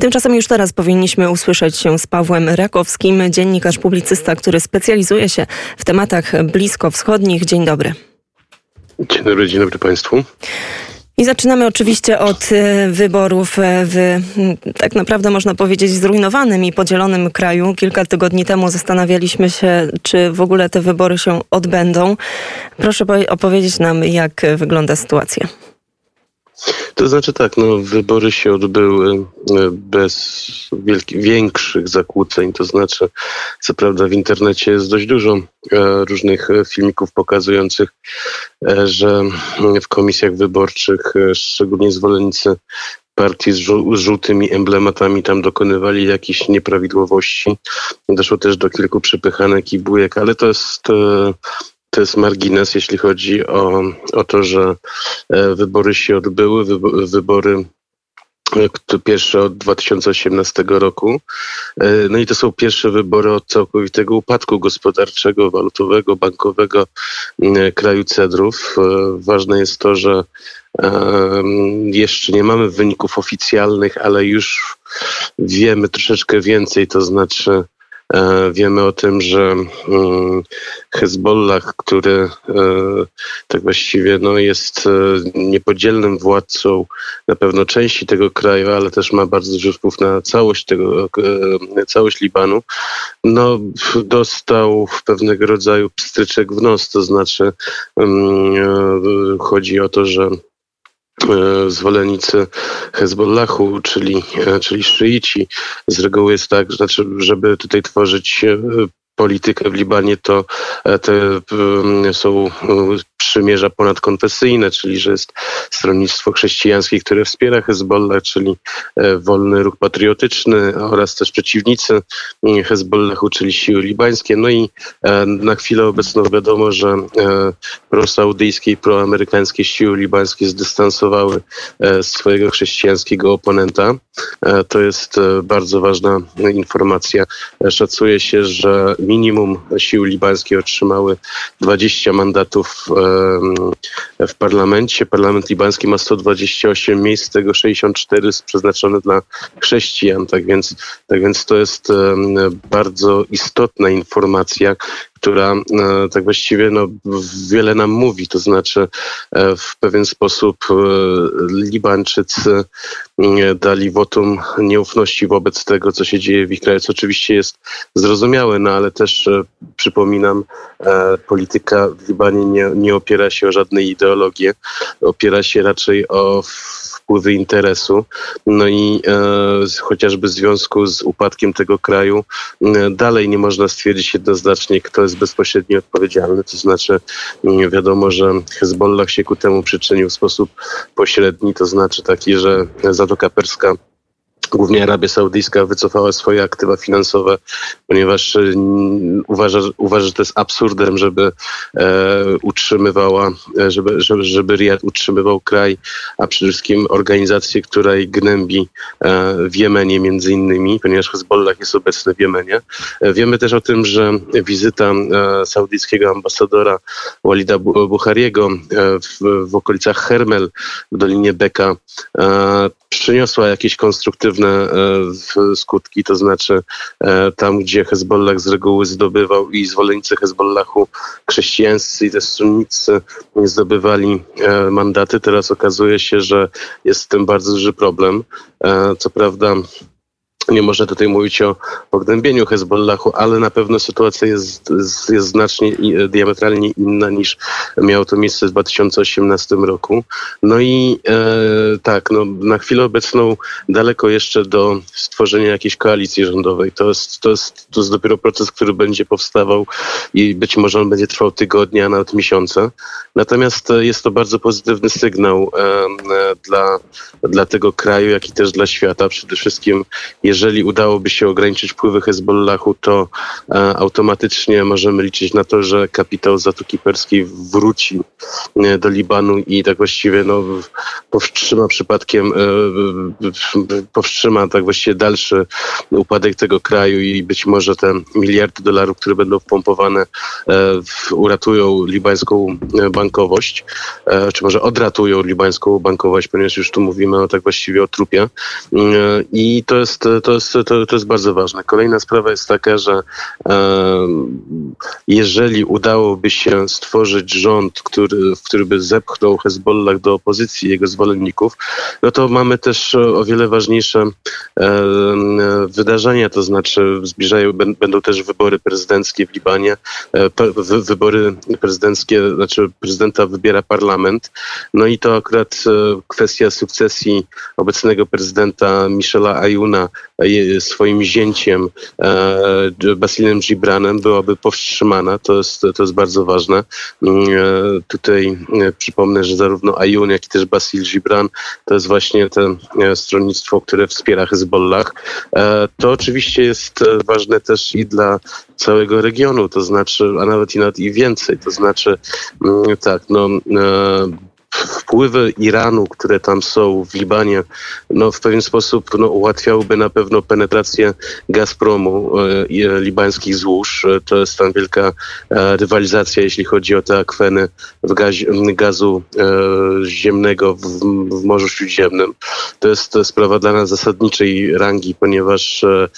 Tymczasem już teraz powinniśmy usłyszeć się z Pawłem Rakowskim, dziennikarz, publicysta, który specjalizuje się w tematach bliskowschodnich. Dzień dobry. Dzień dobry, dzień dobry Państwu. I zaczynamy oczywiście od e, wyborów e, w tak naprawdę można powiedzieć zrujnowanym i podzielonym kraju. Kilka tygodni temu zastanawialiśmy się, czy w ogóle te wybory się odbędą. Proszę opowiedzieć nam, jak wygląda sytuacja. To znaczy tak, no, wybory się odbyły e, bez wielkich, większych zakłóceń. To znaczy, co prawda w internecie jest dość dużo e, różnych filmików pokazujących, e, że w komisjach wyborczych, szczególnie zwolennicy partii z, żółtymi emblematami tam dokonywali jakichś nieprawidłowości. Doszło też do kilku przepychanek i bujek, ale to jest to jest margines, jeśli chodzi o, o to, że e, wybory się odbyły, wybory e, pierwsze od 2018 roku. E, no i to są pierwsze wybory od całkowitego upadku gospodarczego, walutowego, bankowego kraju cedrów. Ważne jest to, że jeszcze nie mamy wyników oficjalnych, ale już wiemy troszeczkę więcej, to znaczy wiemy o tym, że mm, Hezbollah, który e, tak właściwie no, jest e, niepodzielnym władcą na pewno części tego kraju, ale też ma bardzo duży wpływ na całość tego, całość Libanu, no, dostał pewnego rodzaju pstryczek w nos, to znaczy mm, chodzi o to, że E, zwolennicy Hezbollahu, czyli, e, czyli szyici. Z reguły jest tak, znaczy, żeby tutaj tworzyć e, politykę w Libanie, to te są przymierza ponadkonfesyjne, czyli że jest stronnictwo chrześcijańskie, które wspiera Hezbollah, czyli e, wolny ruch patriotyczny oraz też przeciwnicy mm, Hezbollahu, czyli siły libańskie. No i e, na chwilę obecną wiadomo, że e, prosaudyjskie i proamerykańskie siły libańskie zdystansowały swojego chrześcijańskiego oponenta. To jest bardzo ważna informacja. Szacuje się, że minimum siły libańskie otrzymały 20 mandatów w parlamencie. Parlament libański ma 128 miejsc, z tego 64 jest przeznaczone dla chrześcijan. Tak więc, tak więc to jest bardzo istotna informacja, która e, tak właściwie no, wiele nam mówi. To znaczy e, w pewien sposób e, Libańczycy dali wotum nieufności wobec tego, co się dzieje w ich kraju, co oczywiście jest zrozumiałe, no ale też przypominam, polityka w Libanie nie, nie opiera się o żadne ideologie, opiera się raczej o wpływy interesu. No i e, chociażby w związku z upadkiem tego kraju e, dalej nie można stwierdzić jednoznacznie, kto jest bezpośrednio odpowiedzialny. To znaczy e, wiadomo, że Hezbollah się ku temu przyczynił w sposób pośredni, to znaczy taki, że Zatoka Perska Głównie Arabia Saudyjska wycofała swoje aktywa finansowe, ponieważ e, uważa, uważa że to jest absurdem, żeby e, utrzymywała, e, żeby, żeby, żeby Riyad utrzymywał kraj, a przede wszystkim organizację, która gnębi w Jemenie między innymi, ponieważ Hezbollah jest obecny w Jemenie. Wiemy też o tym, że wizyta saudyjskiego ambasadora Walida Buhariego w, w okolicach Hermel w Dolinie Beka przyniosła jakieś konstruktywne e, skutki, to znaczy e, tam, gdzie Hezbollah z reguły zdobywał i zwolennicy Hezbollahu chrześcijańscy i też sunnicy zdobywali e, mandaty, teraz okazuje się, że jest z tym bardzo duży problem. Co prawda nie można tutaj mówić o pognębieniu Hezbollahu, ale na pewno sytuacja jest, jest znacznie diametralnie inna niż miało to miejsce w 2018 roku. No i e, tak, no, na chwilę obecną daleko jeszcze do stworzenia jakiejś koalicji rządowej. To jest, to, jest, to jest dopiero proces, który będzie powstawał i być może on będzie trwał tygodnie, a nawet miesiące. Natomiast jest to bardzo pozytywny sygnał e, e dla, dla tego kraju, jak i też dla świata. Przede wszystkim, jeżeli jeżeli udałoby się ograniczyć wpływy Hezbollahu, to automatycznie możemy liczyć na to, że kapitał Zatoki Perskiej wróci do Libanu i tak właściwie no, powstrzyma przypadkiem, powstrzyma tak właściwie dalszy upadek tego kraju i być może te miliardy dolarów, które będą wpompowane, uratują libańską bankowość, czy może odratują libańską bankowość, ponieważ już tu mówimy o tak właściwie o trupie. I to jest, to jest, to, to jest bardzo ważne. Kolejna sprawa jest taka, że jeżeli udałoby się stworzyć rząd, który, który by zepchnął Hezbollah do opozycji, jego zwolenników, no to mamy też o wiele ważniejsze wydarzenia, to znaczy zbliżają, będą też wybory prezydenckie w Libanie. E, wybory prezydenckie, znaczy prezydenta wybiera parlament. No i to akurat e, kwestia sukcesji obecnego prezydenta Michela Ayuna swoim zięciem Basilem Gibranem byłaby powstrzymana. To jest, to jest bardzo ważne. Mm, tutaj przypomnę, że zarówno Ayun, jak i też Basil Gibran to jest właśnie to stronnictwo, które wspiera Hezbollah. To oczywiście jest ważne też i dla całego regionu, to znaczy, a nawet i nawet i więcej, to znaczy mm, tak, no wpływy Iranu, które tam są w Libanie, no w pewien sposób no, ułatwiałyby na pewno penetrację Gazpromu e, libańskich złóż. E, to jest tam wielka e, rywalizacja, jeśli chodzi o te akweny w gazie, gazu e, ziemnego w, w, Morzu Śródziemnym. To jest sprawa dla nas zasadniczej rangi, ponieważ e,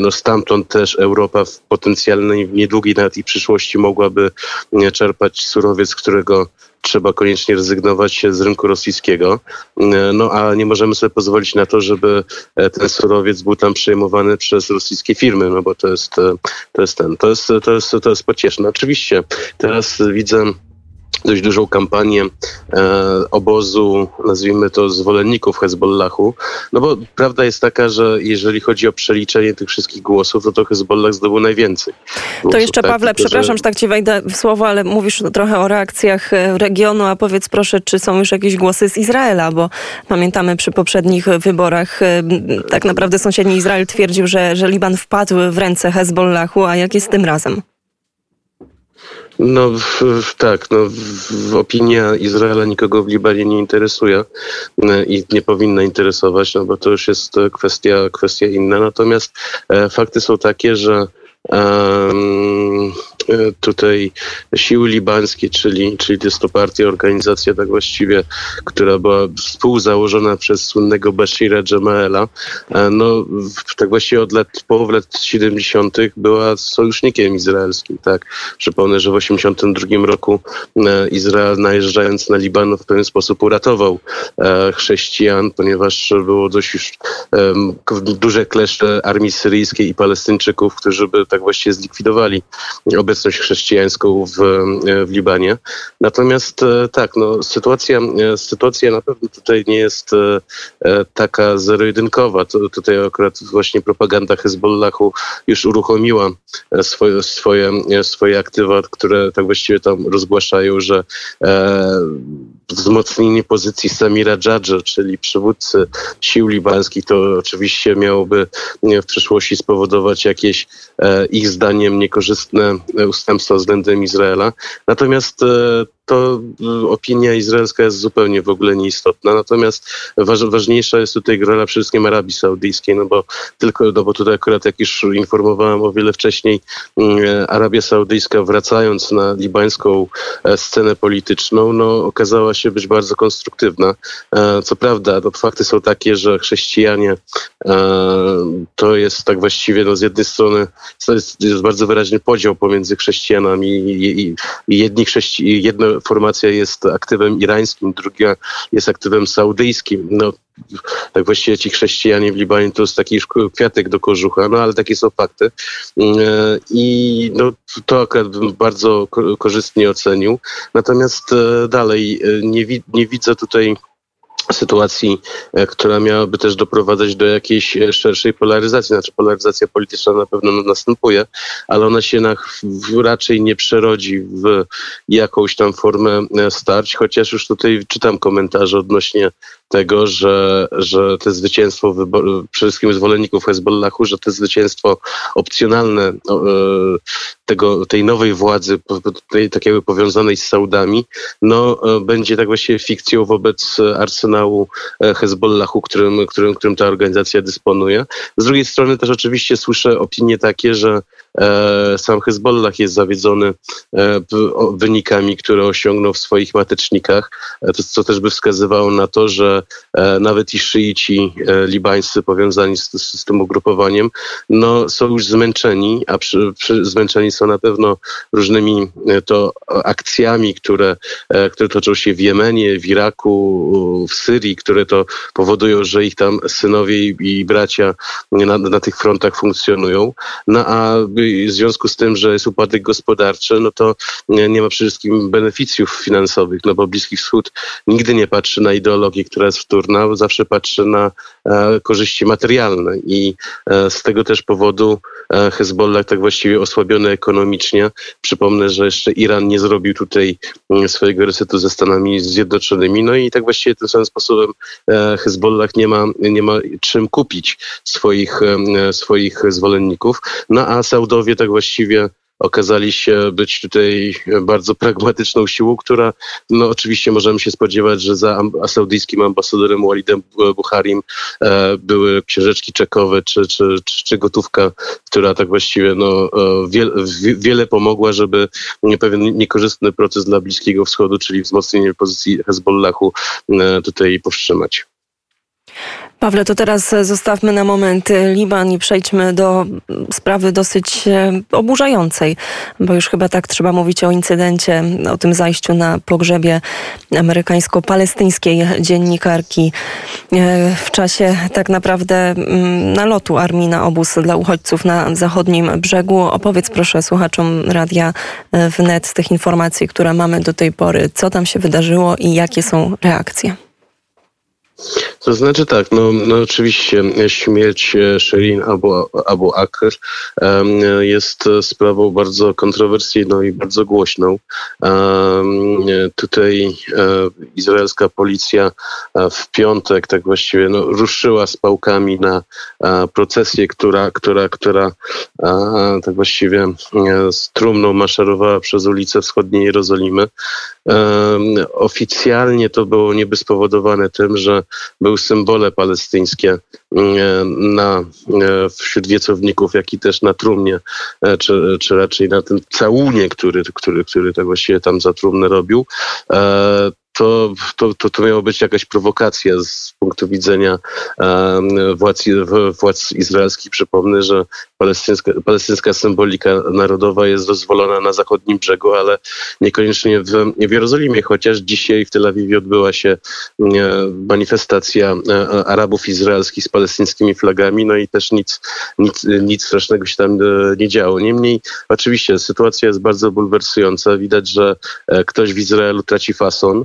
no, stamtąd też Europa w potencjalnej, niedługiej nawet i przyszłości mogłaby czerpać surowiec, którego trzeba koniecznie rezygnować z rynku rosyjskiego. E, no a nie możemy sobie pozwolić na to, żeby e, ten surowiec był tam przejmowany przez rosyjskie firmy, no bo to jest, e, to jest ten, to jest, to jest, to jest pocieszne. Oczywiście teraz widzę dość dużą kampanię e, obozu, nazwijmy to, zwolenników Hezbollahu. No bo prawda jest taka, że jeżeli chodzi o przeliczenie tych wszystkich głosów, to to Hezbollah zdobył najwięcej. Głosów, to jeszcze, tak, Pawle, tylko, przepraszam, że... że tak ci wejdę w słowo, ale mówisz trochę o reakcjach e, regionu, a powiedz proszę, czy są już jakieś głosy z Izraela, bo pamiętamy przy poprzednich wyborach e, tak naprawdę sąsiedni Izrael twierdził, że, że Liban wpadł w ręce Hezbollahu, a jak jest tym razem? No tak, no, opinia Izraela nikogo w Libanie nie interesuje e, i nie powinna interesować, no bo to już jest kwestia, kwestia inna. Natomiast e, fakty są takie, że tutaj siły libańskie, czyli, czyli jest to partia, organizacja tak właściwie, która była współzałożona przez słynnego Bashira Jamaela, e, no tak właściwie od lat, połowy lat 70. była sojusznikiem izraelskim, tak. Przypomnę, że w 82 roku e, Izrael najeżdżając na Liban w pewien sposób uratował e, chrześcijan, ponieważ było dość już duże kleszcze armii syryjskiej i palestyńczyków, którzy by tak właściwie zlikwidowali obecność chrześcijańską w, w Libanie. Natomiast e, tak, no, sytuacja, e, sytuacja na pewno tutaj nie jest e, taka zero-jedynkowa. Tutaj akurat właśnie propaganda Hezbollahu już uruchomiła swoje, swoje, swoje aktywa, które tak właściwie tam rozgłaszają, że wzmocnienie pozycji Samira Dżadża, czyli przywódcy sił libańskich, to oczywiście miałoby w przyszłości spowodować jakieś ich zdaniem niekorzystne ustępstwa względem Izraela. Natomiast e, to y, opinia izraelska jest zupełnie w ogóle nieistotna. Natomiast waż, ważniejsza jest tutaj rola przede wszystkim Arabii Saudyjskiej, no bo tylko, no bo tutaj akurat jak już informowałem o wiele wcześniej, mm, Arabia Saudyjska wracając na libańską e, scenę polityczną, no okazała się być bardzo konstruktywna. E, co prawda, no, fakty są takie, że chrześcijanie e, to jest tak właściwie, no z jednej strony jest, jest bardzo wyraźny podział pomiędzy chrześcijanami i, i, i jedni chrześci, jedno formacja jest aktywem irańskim, druga jest aktywem saudyjskim. No, tak właściwie ci chrześcijanie w Libanie to jest taki kwiatek do kożucha, no ale takie są fakty. Mm, e, I no, to akurat bym bardzo korzystnie ocenił. Natomiast e, dalej e, nie, nie widzę tutaj sytuacji, e, która miałaby też doprowadzać do jakiejś e, szerszej polaryzacji. Znaczy polaryzacja polityczna na pewno następuje, ale ona się na, raczej nie przerodzi w jakąś tam formę e, starć, chociaż już tutaj czytam komentarze odnośnie tego, że, że te zwycięstwo przede wszystkim zwolenników Hezbollahu, że to zwycięstwo opcjonalne tego, tej nowej władzy, tej, tak jakby powiązanej z Saudami, no będzie tak właściwie fikcją wobec arsenału Hezbollahu, którym, którym, którym ta organizacja dysponuje. Z drugiej strony też oczywiście słyszę opinie takie, że e, sam Hezbollah jest zawiedzony e, wynikami, które osiągnął w swoich matecznikach, e, co też by wskazywało na to, że nawet i szyici libańscy powiązani z, z, tym ugrupowaniem, no, są już zmęczeni, a przy, przy, zmęczeni są na pewno różnymi to akcjami, które, które toczą się w Jemenie, w Iraku, w Syrii, które to powodują, że ich tam synowie i, i bracia na, na tych frontach funkcjonują. No a w związku z tym, że jest upadek gospodarczy, no to nie ma przede wszystkim beneficjów finansowych, no bo Bliski Wschód nigdy nie patrzy na ideologię, która jest wtórna, zawsze patrzy na e, korzyści materialne. I e, z tego też powodu Hezbollah tak właściwie osłabiony ekonomicznie. Przypomnę, że jeszcze Iran nie zrobił tutaj mm, swojego resetu ze Stanami Zjednoczonymi, no i tak właściwie tym samym sposobem e, Hezbollah nie ma, nie ma czym kupić swoich, e, swoich zwolenników. No a Saudowie tak właściwie okazali się być tutaj bardzo pragmatyczną siłą, która no oczywiście możemy się spodziewać, że za saudyjskim ambasadorem Walidem Buharim e, były księżeczki czekowe czy, czy, czy, czy, gotówka, która tak właściwie no, e, wiele, wiele pomogła, żeby pewien niekorzystny proces dla Bliskiego Wschodu, czyli wzmocnienie pozycji Hezbollahu e, tutaj powstrzymać. Pawle, to teraz zostawmy na moment Liban i przejdźmy do sprawy dosyć e, oburzającej, bo już chyba tak trzeba mówić o incydencie, o tym zajściu na pogrzebie amerykańsko-palestyńskiej dziennikarki e, w czasie tak naprawdę mm, nalotu armii na obóz dla uchodźców na zachodnim brzegu. Opowiedz proszę słuchaczom Radia e, Wnet z tych informacji, które mamy do tej pory, co tam się wydarzyło i jakie są reakcje. To znaczy tak, no, no oczywiście śmierć e, Shirin Abu, Abu Akr um, jest sprawą bardzo kontrowersyjną i bardzo głośną. Um, tutaj um, izraelska policja w piątek tak właściwie no, ruszyła z pałkami na procesję, która, która, która tak właściwie z trumną maszerowała przez ulice wschodniej Jerozolimy. Oficjalnie to było niby spowodowane tym, że był symbole palestyńskie mm, na, e, wśród wiecowników, jak i też na trumnie, e, czy, czy raczej na tym całunie, który, który, który tak właściwie tam za trumnę robił. E, to, to, to, to miało być jakaś prowokacja z punktu widzenia władz, władz izraelskich. Przypomnę, że palestyńska, palestyńska symbolika narodowa jest dozwolona na zachodnim brzegu, ale niekoniecznie w, w Jerozolimie, chociaż dzisiaj w Tel Awiwie odbyła się manifestacja e, Arabów izraelskich z palestyńskimi flagami, no i też nic, nic, nic strasznego się tam e, nie działo. Niemniej oczywiście sytuacja jest bardzo bulwersująca. Widać, że e, ktoś w Izraelu traci fason.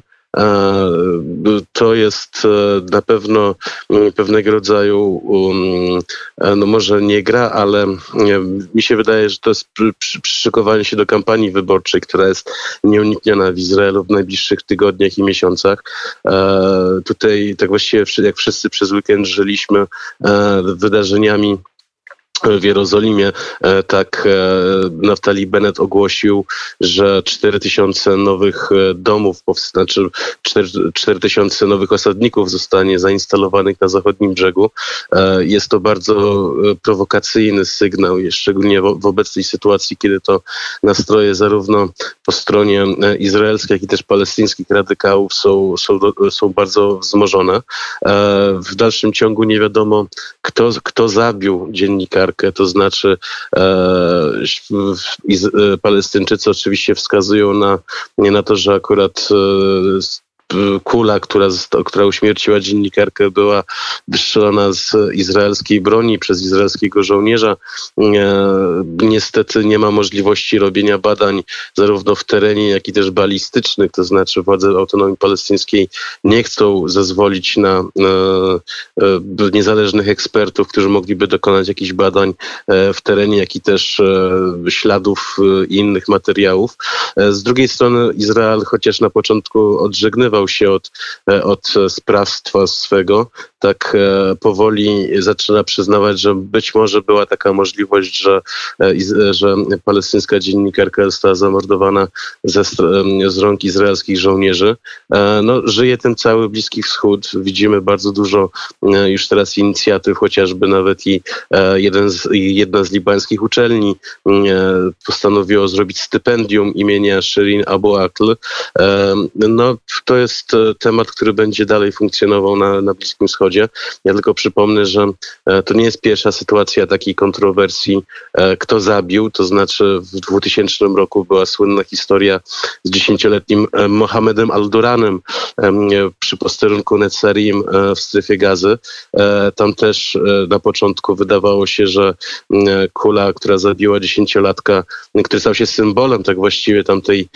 To jest na pewno pewnego rodzaju, um, no może nie gra, ale mi się wydaje, że to jest przyszykowanie się do kampanii wyborczej, która jest nieunikniona w Izraelu w najbliższych tygodniach i miesiącach. Tutaj tak właściwie jak wszyscy przez weekend żyliśmy wydarzeniami w Jerozolimie, e, tak e, Naftali Bennett ogłosił, że 4000 nowych e, domów, znaczy 4000 nowych osadników zostanie zainstalowanych na zachodnim brzegu. Jest to bardzo prowokacyjny sygnał, szczególnie w obecnej sytuacji, kiedy to nastroje zarówno po stronie izraelskiej, jak i też palestyńskich radykałów są, są, są bardzo wzmożone. W dalszym ciągu nie wiadomo, kto, kto zabił dziennikarkę to znaczy e, e, Palestyńczycy oczywiście wskazują na, na to, że akurat e, kula, która, która uśmierciła dziennikarkę, była wystrzelona z izraelskiej broni przez izraelskiego żołnierza. E, niestety nie ma możliwości robienia badań zarówno w terenie, jak i też balistycznych, to znaczy władze autonomii palestyńskiej nie chcą zezwolić na, na e, niezależnych ekspertów, którzy mogliby dokonać jakichś badań e, w terenie, jak i też śladów i innych materiałów. Z drugiej strony Izrael, chociaż na początku odżegnywał wycofywał się od, od sprawstwa swego, tak powoli zaczyna przyznawać, że być może była taka możliwość, że, że palestyńska dziennikarka została zamordowana ze, z rąk izraelskich żołnierzy. No, żyje ten cały Bliski Wschód. Widzimy bardzo dużo już teraz inicjatyw, chociażby nawet i jeden z, jedna z libańskich uczelni postanowiło zrobić stypendium imienia Shirin Abu Akl. No, to jest e, temat, który będzie dalej funkcjonował na, na Bliskim Wschodzie. Ja tylko przypomnę, że e, to nie jest pierwsza sytuacja takiej kontrowersji, e, kto zabił. To znaczy w 2000 roku była słynna historia z dziesięcioletnim Mohamedem Al-Duranem przy posterunku Netzarim w strefie gazy. Tam też na początku wydawało się, że kula, która zabiła dziesięciolatka, który stał się symbolem tak właściwie tamtej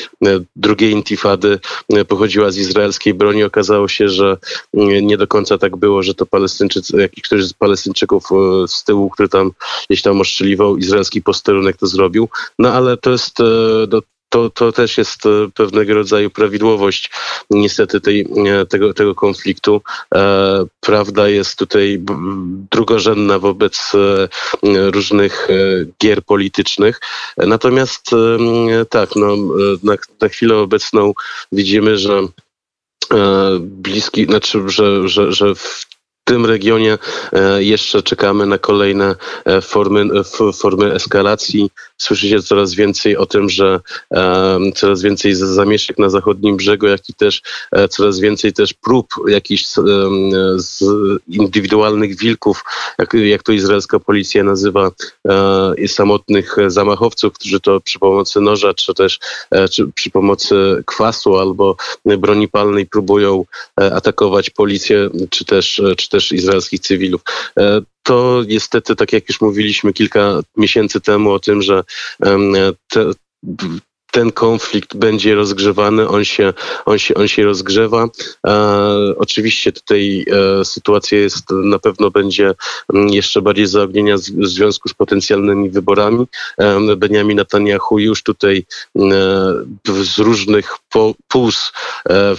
drugiej intifady, pochodziła z izraelskiej broni. Okazało się, że nie do końca tak było, że to Palestyńczycy, jakiś ktoś z Palestyńczyków e, z tyłu, który tam gdzieś tam oszczeliwał izraelski posterunek, to zrobił. No ale to jest do to, to też jest e, pewnego rodzaju prawidłowość niestety tej, e, tego, tego konfliktu. E, prawda jest tutaj drugorzędna wobec różnych gier politycznych. Natomiast tak, no, na, na chwilę obecną widzimy, że bliski, znaczy, że, że, że w tym regionie jeszcze czekamy na kolejne formy, formy eskalacji. Słyszycie coraz więcej o tym, że coraz więcej zamieszek na zachodnim brzegu, jak i też e, coraz więcej też prób jakichś z indywidualnych wilków, jak, jak to izraelska policja nazywa, e, samotnych zamachowców, którzy to przy pomocy noża, czy też e, czy przy pomocy kwasu albo broni palnej próbują e, atakować policję, czy też, e, czy też izraelskich cywilów. E, to niestety, tak jak już mówiliśmy kilka miesięcy temu o tym, że te, ten konflikt będzie rozgrzewany, on się, on się, on się rozgrzewa. E, oczywiście tutaj e, sytuacja jest, na pewno będzie mm, jeszcze bardziej zaognienia w związku z potencjalnymi wyborami. E, Benjamin Netanyahu już tutaj e, z różnych po, e,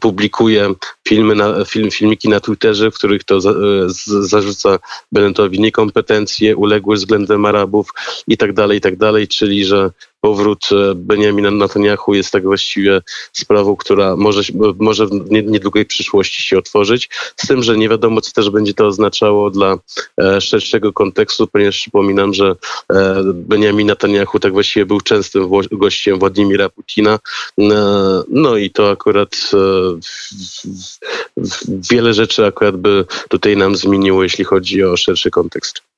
publikuje filmy na, film, filmiki na Twitterze, w których to za, z, zarzuca Bennettowi niekompetencje, uległość względem Arabów i tak dalej, i tak dalej, czyli że powrót e, Benjamina Netanyahu jest tak właściwie sprawą, która może, może w niedługej przyszłości się otworzyć. Z tym, że nie wiadomo, co też będzie to oznaczało dla e, szerszego kontekstu, ponieważ przypominam, że e, Benjamin Netanyahu tak właściwie był częstym gościem Władimira Putina. No i to akurat wiele rzeczy akurat by tutaj nam zmieniło, jeśli chodzi o szerszy kontekst.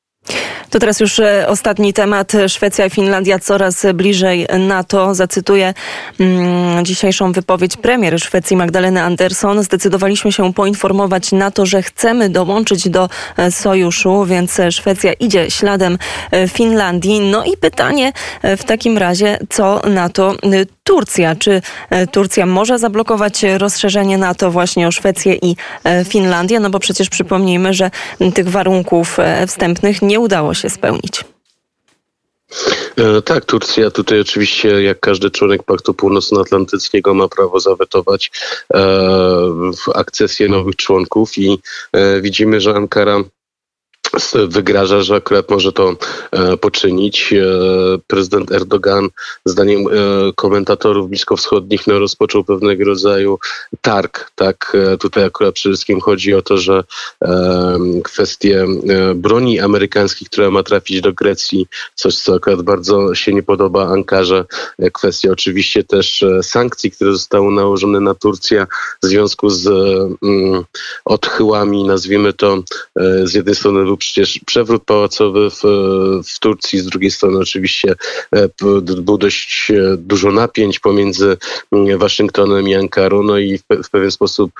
To teraz już e, ostatni temat. Szwecja i Finlandia coraz bliżej NATO. Zacytuję mm, dzisiejszą wypowiedź premier Szwecji Magdaleny Andersson. Zdecydowaliśmy się poinformować NATO, że chcemy dołączyć do e, sojuszu, więc Szwecja idzie śladem e, Finlandii. No i pytanie w takim razie, co NATO Turcja. Czy Turcja może zablokować rozszerzenie NATO właśnie o Szwecję i Finlandię? No bo przecież przypomnijmy, że tych warunków wstępnych nie udało się spełnić. E, tak, Turcja tutaj oczywiście, jak każdy członek Paktu Północnoatlantyckiego, ma prawo zawetować e, akcesję nowych członków i e, widzimy, że Ankara wygraża, że akurat może to e, poczynić. E, prezydent Erdogan, zdaniem e, komentatorów bliskowschodnich, no, rozpoczął pewnego rodzaju targ. Tak? Tutaj akurat przede wszystkim chodzi o to, że kwestie broni amerykańskiej, która ma trafić do Grecji, coś co akurat bardzo się nie podoba Ankarze. Kwestia oczywiście też sankcji, które zostały nałożone na Turcję w związku z mm, odchyłami, nazwijmy to, z jednej strony był przecież przewrót pałacowy w, w Turcji, z drugiej strony oczywiście e, było dość e, dużo napięć pomiędzy Waszyngtonem i Ankarą, no i w, w pewien sposób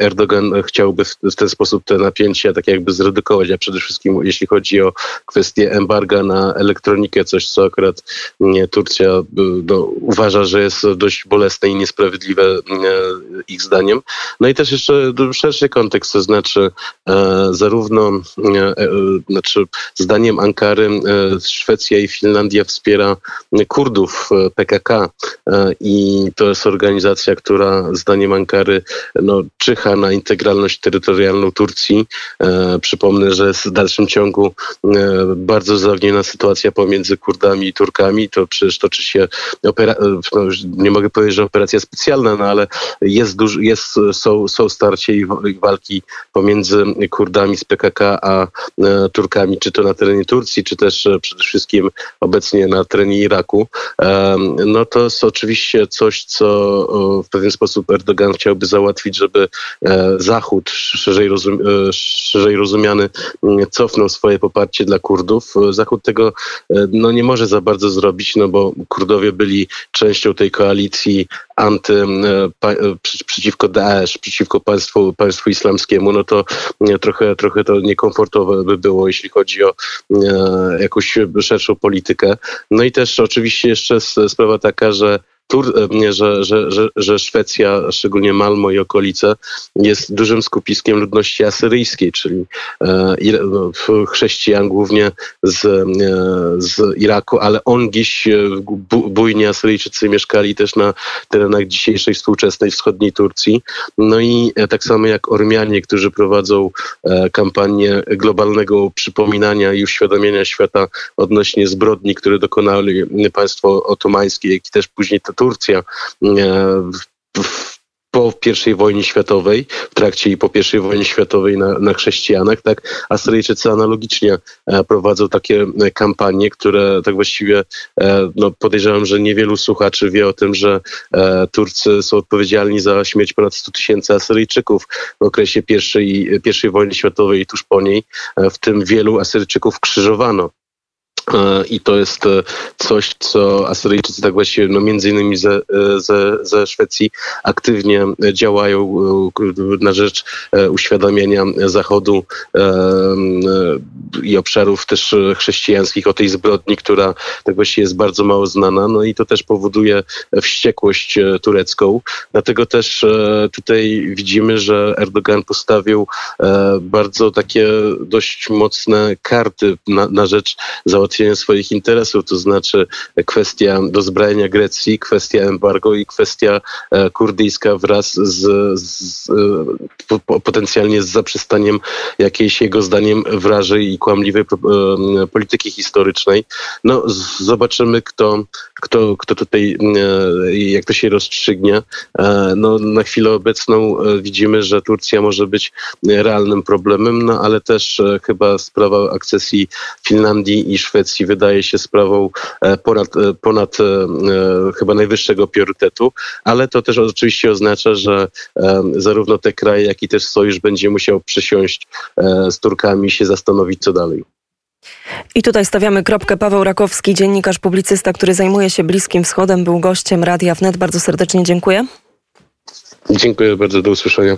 Erdogan chciałby w, w, ten sposób te napięcia tak jakby zredukować, a przede wszystkim jeśli chodzi o kwestię embarga na elektronikę, coś co akurat nie, Turcja no, uważa, że jest dość bolesne i niesprawiedliwe ich zdaniem. No i też jeszcze szerszy kontekst, to znaczy e, zarówno znaczy zdaniem Ankary Szwecja i Finlandia wspiera Kurdów PKK i to jest organizacja, która zdaniem Ankary no, czyha na integralność terytorialną Turcji. Przypomnę, że w dalszym ciągu bardzo zaogniona sytuacja pomiędzy Kurdami i Turkami. To przecież toczy się opera- no, nie mogę powiedzieć, że operacja specjalna, no ale jest, jest są, są starcie i walki pomiędzy Kurdami z PKK a e, Turkami, czy to na terenie Turcji, czy też e, przede wszystkim obecnie na terenie Iraku. No to jest oczywiście coś, co w pewien sposób Erdogan chciałby załatwić, żeby e, Zachód, szerzej, rozum, szerzej rozumiany, cofnął swoje poparcie dla Kurdów. Zachód tego no, nie może za bardzo zrobić, no bo Kurdowie byli częścią tej koalicji anty, przeciwko Daesh, przeciwko państwu, państwu islamskiemu, no to trochę, trochę to niekomfortowe by było, jeśli chodzi o e, jakąś szerszą politykę. No i też oczywiście jeszcze sprawa taka, że Tur, e, że, że, że, że Szwecja, szczególnie Malmo i okolice, jest dużym skupiskiem ludności asyryjskiej, czyli e, no, chrześcijan głównie z, e, z Iraku, ale ongiś bujni Asyryjczycy mieszkali też na terenach dzisiejszej współczesnej wschodniej Turcji. No i tak samo jak Ormianie, którzy prowadzą kampanię globalnego przypominania i uświadamiania świata odnośnie zbrodni, które dokonali państwo otomańskie, jak i też później Turcja e, po I wojnie światowej, w trakcie i po I wojnie światowej na, na chrześcijanach, tak Asyryjczycy analogicznie e, prowadzą takie e, kampanie, które tak właściwie no, podejrzewam, że niewielu słuchaczy wie o tym, że Turcy są odpowiedzialni za śmierć ponad 100 tysięcy Asyryjczyków w okresie pierwszej, pierwszej wojny światowej i tuż po niej, w tym wielu Asyryjczyków krzyżowano. E, I to jest e, coś, co Asyryjczycy tak właściwie, no między innymi ze, e, ze, ze Szwecji aktywnie działają na rzecz uświadamiania Zachodu i obszarów też chrześcijańskich o tej zbrodni, która tak właściwie jest bardzo mało znana. No i to też powoduje wściekłość turecką. Dlatego też tutaj widzimy, że Erdogan postawił bardzo takie dość mocne karty na, na rzecz załatwienia swoich interesów, to znaczy kwestia dozbrajania Grecji, kwestia embargo i kwestia e, kurdyjska wraz z, z potencjalnie z zaprzestaniem jakiejś jego zdaniem wrażej i kłamliwej e, polityki historycznej. No zobaczymy, kto, kto, kto tutaj, e, jak to się rozstrzygnie. No, na chwilę obecną widzimy, że Turcja może być realnym problemem, no ale też chyba sprawa akcesji Finlandii i Szwecji Szwecji wydaje się sprawą e, ponad, e, ponad e, chyba najwyższego priorytetu, ale to też oczywiście oznacza, że zarówno te kraje, jak i też sojusz będzie musiał przysiąść z Turkami i się zastanowić, co dalej. I tutaj stawiamy kropkę. Paweł Rakowski, dziennikarz, publicysta, który zajmuje się Bliskim Wschodem, był gościem Radia Wnet. Bardzo serdecznie dziękuję. Dziękuję bardzo, do usłyszenia.